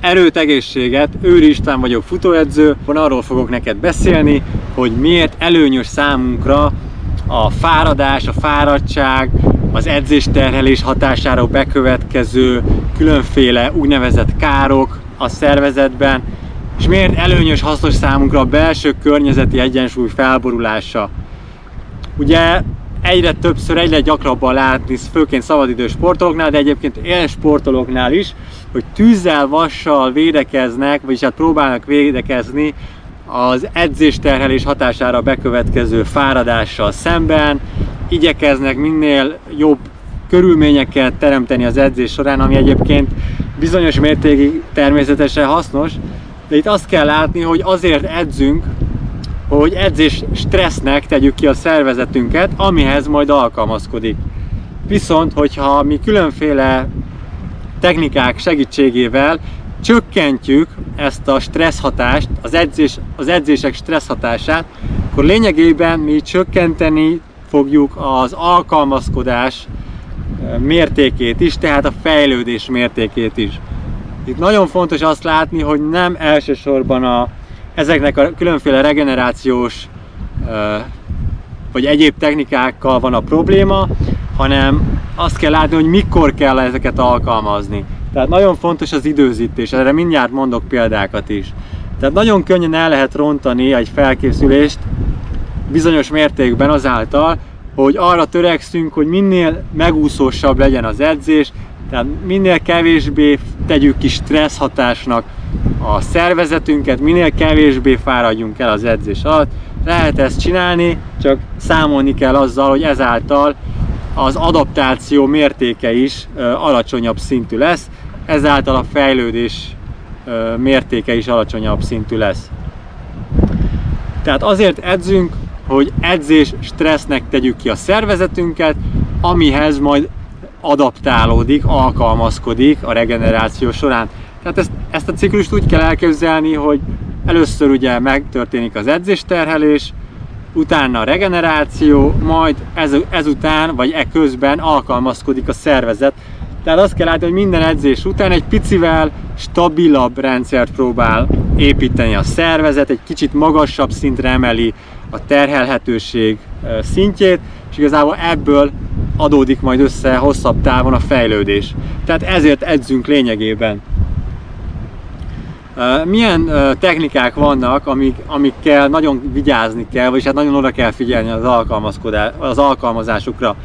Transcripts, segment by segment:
Erőt, egészséget, Őri István vagyok futóedző, arról fogok neked beszélni, hogy miért előnyös számunkra a fáradás, a fáradtság, az edzésterhelés hatására bekövetkező különféle úgynevezett károk a szervezetben, és miért előnyös, hasznos számunkra a belső környezeti egyensúly felborulása. Ugye egyre többször, egyre gyakrabban látni, főként szabadidős sportolóknál, de egyébként élsportolóknál is, hogy tűzzel, vassal védekeznek, vagyis hát próbálnak védekezni az edzésterhelés hatására bekövetkező fáradással szemben, igyekeznek minél jobb körülményeket teremteni az edzés során, ami egyébként bizonyos mértékig természetesen hasznos, de itt azt kell látni, hogy azért edzünk, hogy edzés stressznek tegyük ki a szervezetünket, amihez majd alkalmazkodik. Viszont, hogyha mi különféle technikák segítségével csökkentjük ezt a stressz hatást, az, edzés, az edzések stressz hatását, akkor lényegében mi csökkenteni fogjuk az alkalmazkodás mértékét is, tehát a fejlődés mértékét is. Itt nagyon fontos azt látni, hogy nem elsősorban a, ezeknek a különféle regenerációs vagy egyéb technikákkal van a probléma, hanem azt kell látni, hogy mikor kell ezeket alkalmazni. Tehát nagyon fontos az időzítés, erre mindjárt mondok példákat is. Tehát nagyon könnyen el lehet rontani egy felkészülést bizonyos mértékben azáltal, hogy arra törekszünk, hogy minél megúszósabb legyen az edzés, tehát minél kevésbé tegyük ki stressz hatásnak a szervezetünket, minél kevésbé fáradjunk el az edzés alatt. Lehet ezt csinálni, csak számolni kell azzal, hogy ezáltal az adaptáció mértéke is alacsonyabb szintű lesz, ezáltal a fejlődés mértéke is alacsonyabb szintű lesz. Tehát azért edzünk, hogy edzés stressznek tegyük ki a szervezetünket, amihez majd adaptálódik, alkalmazkodik a regeneráció során. Tehát ezt, ezt a ciklust úgy kell elképzelni, hogy először ugye megtörténik az edzésterhelés, utána a regeneráció, majd ez, ezután, vagy e közben alkalmazkodik a szervezet. Tehát azt kell látni, hogy minden edzés után egy picivel stabilabb rendszert próbál építeni a szervezet, egy kicsit magasabb szintre emeli a terhelhetőség szintjét, és igazából ebből adódik majd össze hosszabb távon a fejlődés. Tehát ezért edzünk lényegében. Milyen technikák vannak, amik, amikkel nagyon vigyázni kell, vagyis hát nagyon oda kell figyelni az, alkalmazkodás, az alkalmazásukra.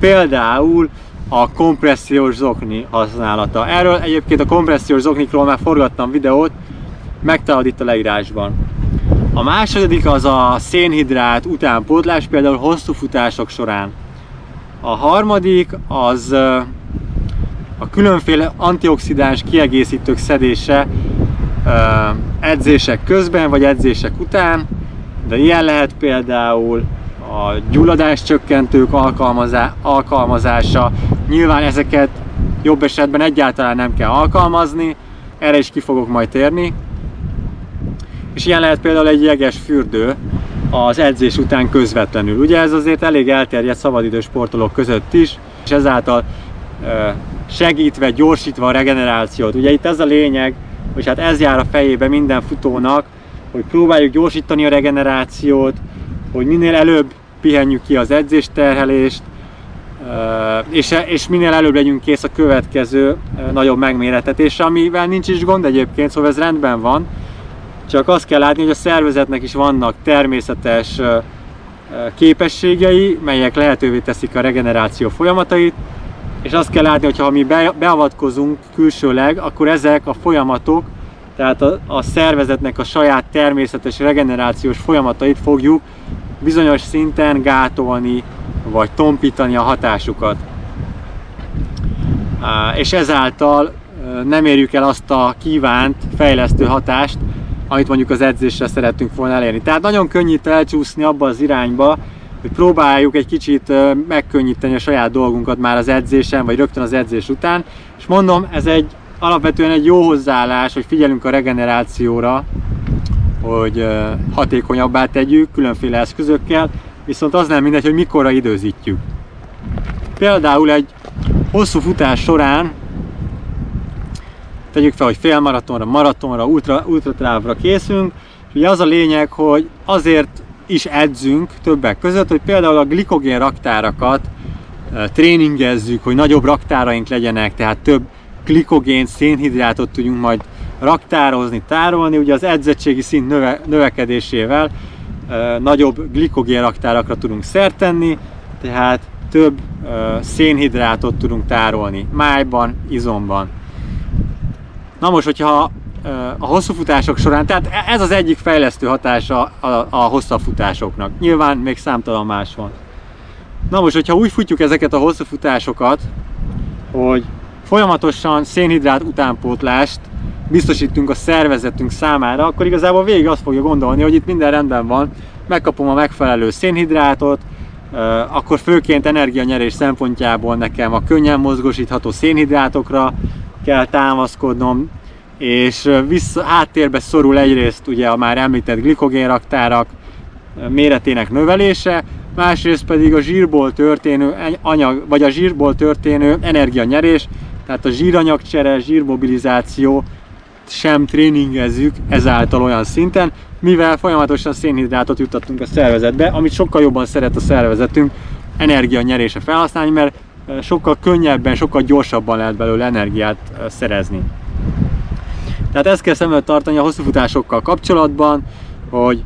Például a kompressziós zokni használata. Erről egyébként a kompressziós zoknikról már forgattam videót, megtalad itt a leírásban. A második az a szénhidrát utánpótlás, például hosszú futások során. A harmadik az a különféle antioxidáns kiegészítők szedése edzések közben vagy edzések után, de ilyen lehet például a gyulladás csökkentők alkalmazása. Nyilván ezeket jobb esetben egyáltalán nem kell alkalmazni, erre is ki fogok majd térni. És ilyen lehet például egy jeges fürdő az edzés után közvetlenül. Ugye ez azért elég elterjedt szabadidős sportolók között is, és ezáltal segítve, gyorsítva a regenerációt. Ugye itt ez a lényeg, hogy hát ez jár a fejébe minden futónak, hogy próbáljuk gyorsítani a regenerációt, hogy minél előbb pihenjük ki az edzésterhelést, és, és minél előbb legyünk kész a következő nagyobb megméretetésre, amivel nincs is gond egyébként, szóval ez rendben van, csak azt kell látni, hogy a szervezetnek is vannak természetes képességei, melyek lehetővé teszik a regeneráció folyamatait, és azt kell látni, hogy ha mi beavatkozunk külsőleg, akkor ezek a folyamatok, tehát a, a szervezetnek a saját természetes regenerációs folyamatait fogjuk bizonyos szinten gátolni, vagy tompítani a hatásukat. És ezáltal nem érjük el azt a kívánt fejlesztő hatást, amit mondjuk az edzésre szerettünk volna elérni. Tehát nagyon könnyű elcsúszni abba az irányba, hogy próbáljuk egy kicsit megkönnyíteni a saját dolgunkat már az edzésen, vagy rögtön az edzés után. És mondom, ez egy alapvetően egy jó hozzáállás, hogy figyelünk a regenerációra, hogy hatékonyabbá tegyük különféle eszközökkel, viszont az nem mindegy, hogy mikorra időzítjük. Például egy hosszú futás során tegyük fel, hogy félmaratonra, maratonra, ultra, ultratávra készünk, és ugye az a lényeg, hogy azért is edzünk többek között, hogy például a glikogén raktárakat tréningezzük, hogy nagyobb raktáraink legyenek, tehát több glikogén, szénhidrátot tudjunk majd raktározni, tárolni, ugye az edzettségi szint növe, növekedésével e, nagyobb glikogén raktárakra tudunk szert tenni, tehát több e, szénhidrátot tudunk tárolni májban, izomban. Na most, hogyha a hosszú futások során, tehát e, ez az egyik fejlesztő hatása a, a hosszabb futásoknak. Nyilván még számtalan más van. Na most, hogyha úgy futjuk ezeket a hosszú futásokat, hogy folyamatosan szénhidrát utánpótlást biztosítunk a szervezetünk számára, akkor igazából végig azt fogja gondolni, hogy itt minden rendben van, megkapom a megfelelő szénhidrátot, akkor főként energianyerés szempontjából nekem a könnyen mozgosítható szénhidrátokra kell támaszkodnom, és vissza, háttérbe szorul egyrészt ugye a már említett glikogénraktárak méretének növelése, másrészt pedig a zsírból történő anyag, vagy a zsírból történő energianyerés, tehát a zsíranyagcsere, zsírmobilizáció sem tréningezzük ezáltal olyan szinten, mivel folyamatosan szénhidrátot juttattunk a szervezetbe, amit sokkal jobban szeret a szervezetünk energianyerése felhasználni, mert sokkal könnyebben, sokkal gyorsabban lehet belőle energiát szerezni. Tehát ezt kell szem tartani a hosszúfutásokkal kapcsolatban, hogy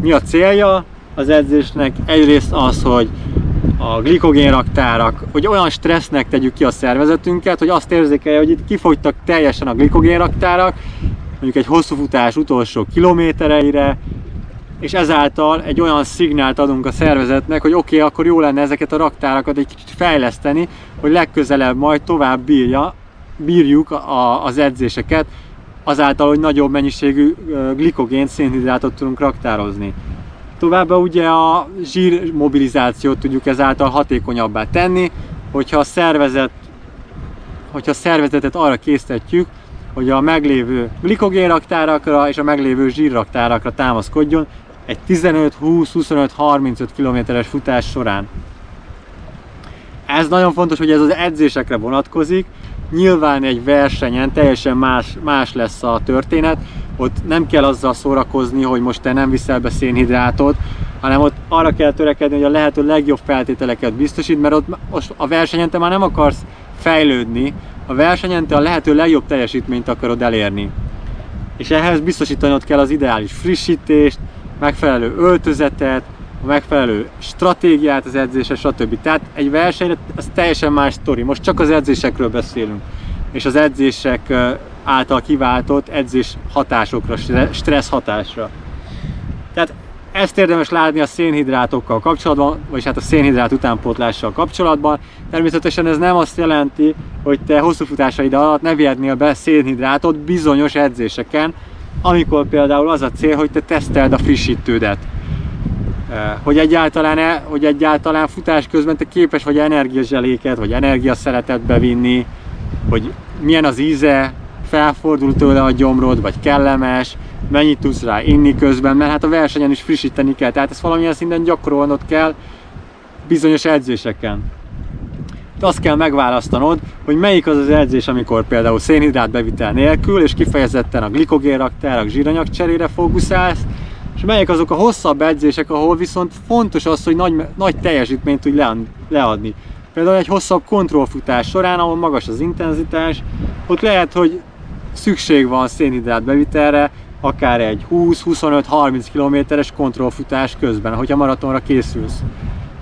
mi a célja az edzésnek. Egyrészt az, hogy a glikogénraktárak, hogy olyan stressznek tegyük ki a szervezetünket, hogy azt érzékelje, hogy itt kifogytak teljesen a glikogénraktárak, mondjuk egy hosszú futás utolsó kilométereire, és ezáltal egy olyan szignált adunk a szervezetnek, hogy oké, okay, akkor jó lenne ezeket a raktárakat egy kicsit fejleszteni, hogy legközelebb majd tovább bírja, bírjuk a, az edzéseket, azáltal, hogy nagyobb mennyiségű glikogén, szénhidrátot tudunk raktározni. Továbbá ugye a zsír mobilizációt tudjuk ezáltal hatékonyabbá tenni, hogyha a szervezet hogyha a szervezetet arra késztetjük, hogy a meglévő glikogénraktárakra és a meglévő zsírraktárakra támaszkodjon egy 15-20-25-35 kilométeres futás során. Ez nagyon fontos, hogy ez az edzésekre vonatkozik, Nyilván egy versenyen teljesen más, más lesz a történet, ott nem kell azzal szórakozni, hogy most te nem viszel be szénhidrátot, hanem ott arra kell törekedni, hogy a lehető legjobb feltételeket biztosít, mert ott most a versenyen te már nem akarsz fejlődni, a versenyen te a lehető legjobb teljesítményt akarod elérni. És ehhez biztosítanod kell az ideális frissítést, megfelelő öltözetet, a megfelelő stratégiát az edzésre, stb. Tehát egy versenyre az teljesen más sztori. Most csak az edzésekről beszélünk, és az edzések által kiváltott edzés hatásokra, stressz hatásra. Tehát ezt érdemes látni a szénhidrátokkal kapcsolatban, vagyis hát a szénhidrát utánpótlással kapcsolatban. Természetesen ez nem azt jelenti, hogy te hosszú futásaid alatt ne vihetnél be szénhidrátot bizonyos edzéseken, amikor például az a cél, hogy te teszteld a frissítődet hogy egyáltalán, -e, hogy egyáltalán futás közben te képes vagy energiazseléket, vagy energiaszeletet bevinni, hogy milyen az íze, felfordul tőle a gyomrod, vagy kellemes, mennyit tudsz rá inni közben, mert hát a versenyen is frissíteni kell, tehát ezt valamilyen szinten gyakorolnod kell bizonyos edzéseken. De azt kell megválasztanod, hogy melyik az az edzés, amikor például szénhidrát bevitel nélkül, és kifejezetten a glikogénraktárak zsíranyag cserére fókuszálsz, és melyek azok a hosszabb edzések, ahol viszont fontos az, hogy nagy, nagy teljesítményt tudj leadni. Például egy hosszabb kontrollfutás során, ahol magas az intenzitás, ott lehet, hogy szükség van szénhidrát bevitelre, akár egy 20-25-30 kilométeres kontrollfutás közben, hogyha maratonra készülsz.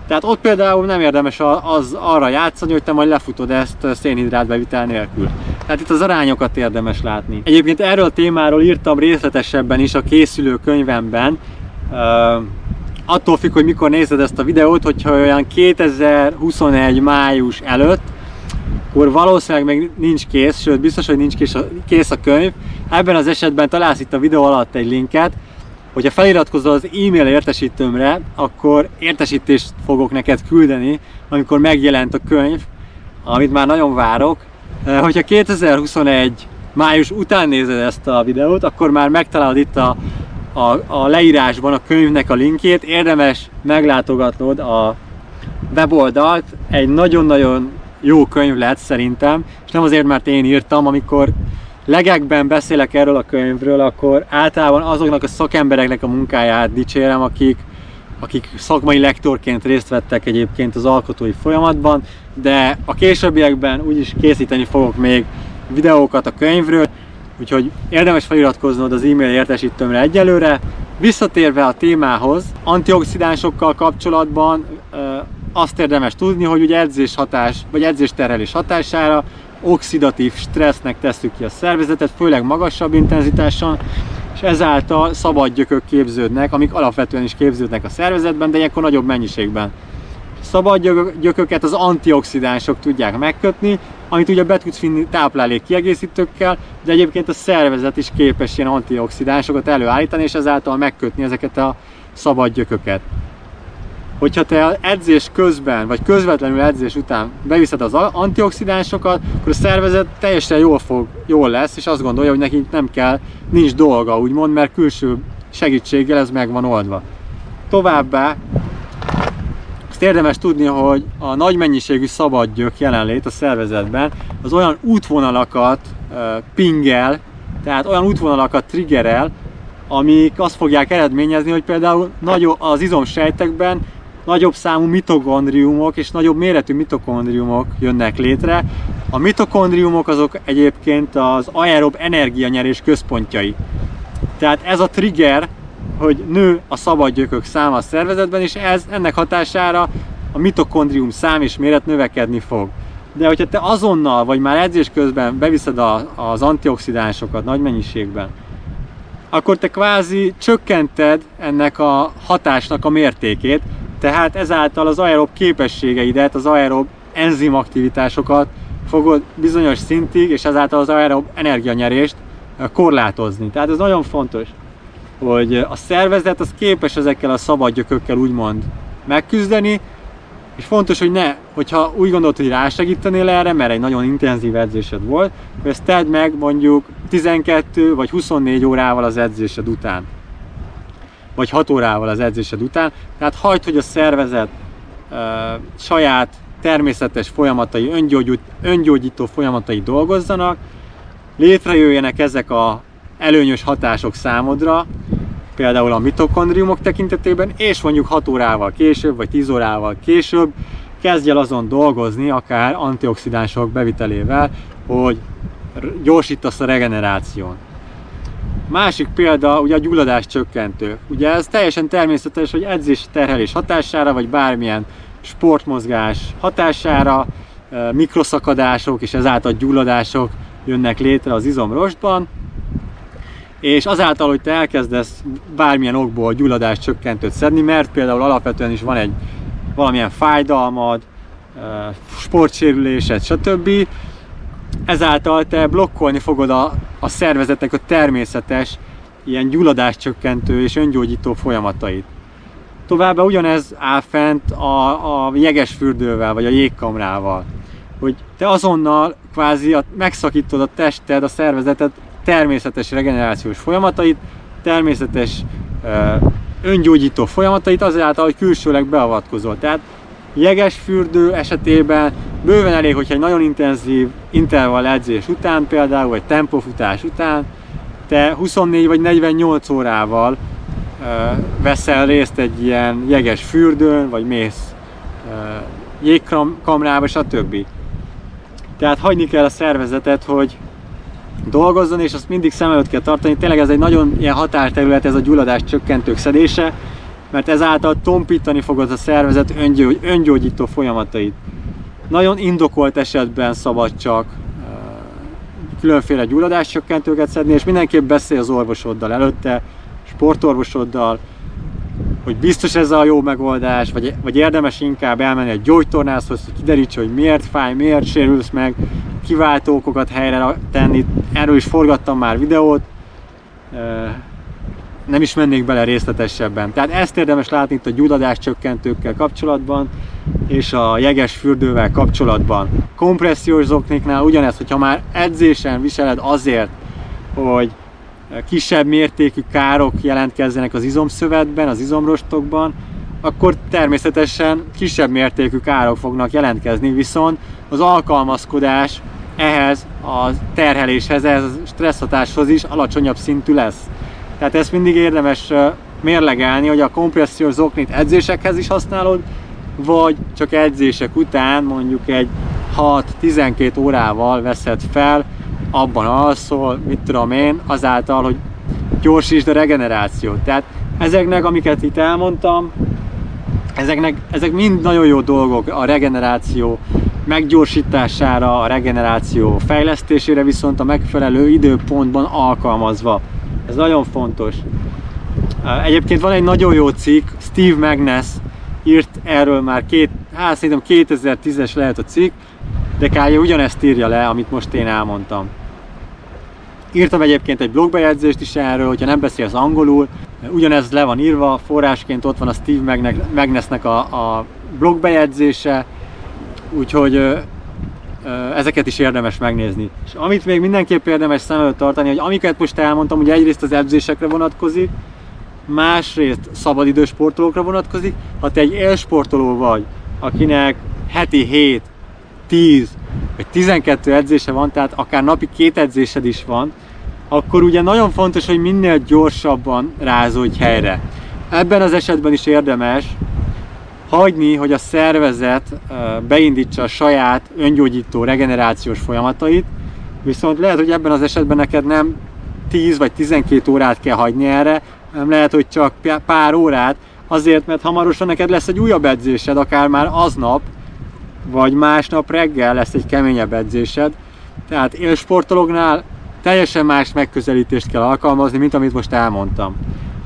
Tehát ott például nem érdemes az arra játszani, hogy te majd lefutod ezt szénhidrátbevitel nélkül. Tehát itt az arányokat érdemes látni. Egyébként erről a témáról írtam részletesebben is a készülő könyvemben. Uh, attól függ, hogy mikor nézed ezt a videót, hogyha olyan 2021 május előtt, akkor valószínűleg még nincs kész, sőt biztos, hogy nincs kész a, kész a könyv. Ebben az esetben találsz itt a videó alatt egy linket, hogyha feliratkozol az e-mail értesítőmre, akkor értesítést fogok neked küldeni, amikor megjelent a könyv, amit már nagyon várok. Eh, hogyha 2021 május után nézed ezt a videót, akkor már megtalálod itt a, a, a leírásban a könyvnek a linkjét. Érdemes meglátogatnod a weboldalt. Egy nagyon-nagyon jó könyv lett szerintem, és nem azért, mert én írtam, amikor legekben beszélek erről a könyvről, akkor általában azoknak a szakembereknek a munkáját dicsérem, akik, akik szakmai lektorként részt vettek egyébként az alkotói folyamatban, de a későbbiekben úgyis készíteni fogok még videókat a könyvről, úgyhogy érdemes feliratkoznod az e-mail értesítőmre egyelőre. Visszatérve a témához, antioxidánsokkal kapcsolatban azt érdemes tudni, hogy ugye edzés hatás, vagy edzés terhelés hatására oxidatív stressznek tesszük ki a szervezetet, főleg magasabb intenzitáson, és ezáltal szabad gyökök képződnek, amik alapvetően is képződnek a szervezetben, de ilyenkor nagyobb mennyiségben. Szabad gyököket az antioxidánsok tudják megkötni, amit ugye be tudsz vinni táplálék kiegészítőkkel, de egyébként a szervezet is képes ilyen antioxidánsokat előállítani, és ezáltal megkötni ezeket a szabad gyököket hogyha te edzés közben, vagy közvetlenül edzés után beviszed az antioxidánsokat, akkor a szervezet teljesen jól fog, jól lesz, és azt gondolja, hogy neki nem kell, nincs dolga, úgymond, mert külső segítséggel ez meg van oldva. Továbbá azt érdemes tudni, hogy a nagy mennyiségű szabad gyök jelenlét a szervezetben az olyan útvonalakat pingel, tehát olyan útvonalakat triggerel, amik azt fogják eredményezni, hogy például nagy, az izomsejtekben nagyobb számú mitokondriumok és nagyobb méretű mitokondriumok jönnek létre. A mitokondriumok azok egyébként az aerob energianyerés központjai. Tehát ez a trigger, hogy nő a szabad gyökök száma a szervezetben, és ez ennek hatására a mitokondrium szám és méret növekedni fog. De hogyha te azonnal, vagy már edzés közben beviszed a, az antioxidánsokat nagy mennyiségben, akkor te kvázi csökkented ennek a hatásnak a mértékét, tehát ezáltal az aerob képességeidet, az aerob enzimaktivitásokat fogod bizonyos szintig, és ezáltal az aerob energianyerést korlátozni. Tehát ez nagyon fontos, hogy a szervezet az képes ezekkel a szabad gyökökkel úgymond megküzdeni, és fontos, hogy ne, hogyha úgy gondolod, hogy rásegítenél erre, mert egy nagyon intenzív edzésed volt, hogy ezt tedd meg mondjuk 12 vagy 24 órával az edzésed után vagy 6 órával az edzésed után. Tehát hagyd, hogy a szervezet uh, saját természetes folyamatai, öngyógyít, öngyógyító folyamatai dolgozzanak, létrejöjjenek ezek a előnyös hatások számodra, például a mitokondriumok tekintetében, és mondjuk 6 órával később, vagy 10 órával később kezdj el azon dolgozni, akár antioxidánsok bevitelével, hogy gyorsítasz a regeneráción. Másik példa ugye a gyulladás csökkentő. Ugye ez teljesen természetes, hogy edzés terhelés hatására, vagy bármilyen sportmozgás hatására mikroszakadások és ezáltal gyulladások jönnek létre az izomrostban, és azáltal, hogy te elkezdesz bármilyen okból gyulladás csökkentőt szedni, mert például alapvetően is van egy valamilyen fájdalmad, sportsérülésed, stb., ezáltal te blokkolni fogod a, a szervezetnek a természetes ilyen gyulladáscsökkentő és öngyógyító folyamatait. Továbbá ugyanez áll fent a, a jeges fürdővel, vagy a jégkamrával, hogy te azonnal kvázi a, megszakítod a tested, a szervezetet természetes regenerációs folyamatait, természetes ö, öngyógyító folyamatait azáltal, hogy külsőleg beavatkozol. Tehát jeges fürdő esetében bőven elég, hogyha egy nagyon intenzív intervall edzés után, például, vagy tempofutás után, te 24 vagy 48 órával uh, veszel részt egy ilyen jeges fürdőn, vagy mész uh, jégkamrába, stb. Tehát hagyni kell a szervezetet, hogy dolgozzon, és azt mindig szem előtt kell tartani. Tényleg ez egy nagyon ilyen határterület, ez a gyulladás csökkentők szedése, mert ezáltal tompítani fogod a szervezet öngyógy, öngyógyító folyamatait. Nagyon indokolt esetben szabad csak különféle gyulladáscsökkentőket szedni, és mindenképp beszélj az orvosoddal előtte, sportorvosoddal, hogy biztos ez a jó megoldás, vagy, vagy érdemes inkább elmenni egy gyógytornászhoz, hogy kideríts, hogy miért fáj, miért sérülsz meg, kiváltó okokat helyre tenni. Erről is forgattam már videót, nem is mennék bele részletesebben. Tehát ezt érdemes látni itt a gyulladás csökkentőkkel kapcsolatban, és a jeges fürdővel kapcsolatban. Kompressziós zokniknál ugyanez, hogyha már edzésen viseled azért, hogy kisebb mértékű károk jelentkezzenek az izomszövetben, az izomrostokban, akkor természetesen kisebb mértékű károk fognak jelentkezni, viszont az alkalmazkodás ehhez a terheléshez, ez a stresszhatáshoz is alacsonyabb szintű lesz. Tehát ezt mindig érdemes mérlegelni, hogy a kompressziós zoknit edzésekhez is használod, vagy csak edzések után mondjuk egy 6-12 órával veszed fel, abban alszol, mit tudom én, azáltal, hogy gyorsítsd a regenerációt. Tehát ezeknek, amiket itt elmondtam, ezeknek, ezek mind nagyon jó dolgok a regeneráció meggyorsítására, a regeneráció fejlesztésére, viszont a megfelelő időpontban alkalmazva. Ez nagyon fontos. Egyébként van egy nagyon jó cikk, Steve Magness írt erről már két, hát szerintem 2010-es lehet a cikk, de Kálya ugyanezt írja le, amit most én elmondtam. Írtam egyébként egy blogbejegyzést is erről, hogyha nem beszélsz angolul, ugyanez le van írva, forrásként ott van a Steve Magnessnek a, a blogbejegyzése, úgyhogy ezeket is érdemes megnézni. És amit még mindenképp érdemes szem előtt tartani, hogy amiket most elmondtam, ugye egyrészt az edzésekre vonatkozik, másrészt szabadidős sportolókra vonatkozik. Ha te egy élsportoló vagy, akinek heti 7, 10 vagy 12 edzése van, tehát akár napi két edzésed is van, akkor ugye nagyon fontos, hogy minél gyorsabban rázódj helyre. Ebben az esetben is érdemes hagyni, hogy a szervezet beindítsa a saját öngyógyító regenerációs folyamatait, viszont lehet, hogy ebben az esetben neked nem 10 vagy 12 órát kell hagyni erre, nem lehet, hogy csak pár órát, azért, mert hamarosan neked lesz egy újabb edzésed, akár már aznap, vagy másnap reggel lesz egy keményebb edzésed. Tehát élsportolóknál teljesen más megközelítést kell alkalmazni, mint amit most elmondtam.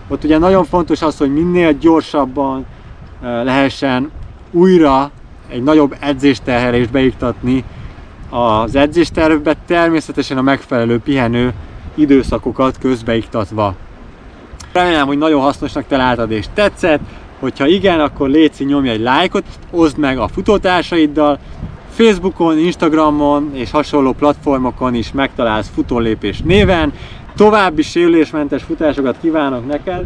Ott ugye nagyon fontos az, hogy minél gyorsabban lehessen újra egy nagyobb edzésterhelést beiktatni az edzéstervbe, természetesen a megfelelő pihenő időszakokat közbeiktatva. Remélem, hogy nagyon hasznosnak találtad és tetszett. Hogyha igen, akkor létszi nyomj egy lájkot, oszd meg a futótársaiddal. Facebookon, Instagramon és hasonló platformokon is megtalálsz futólépés néven. További sérülésmentes futásokat kívánok neked,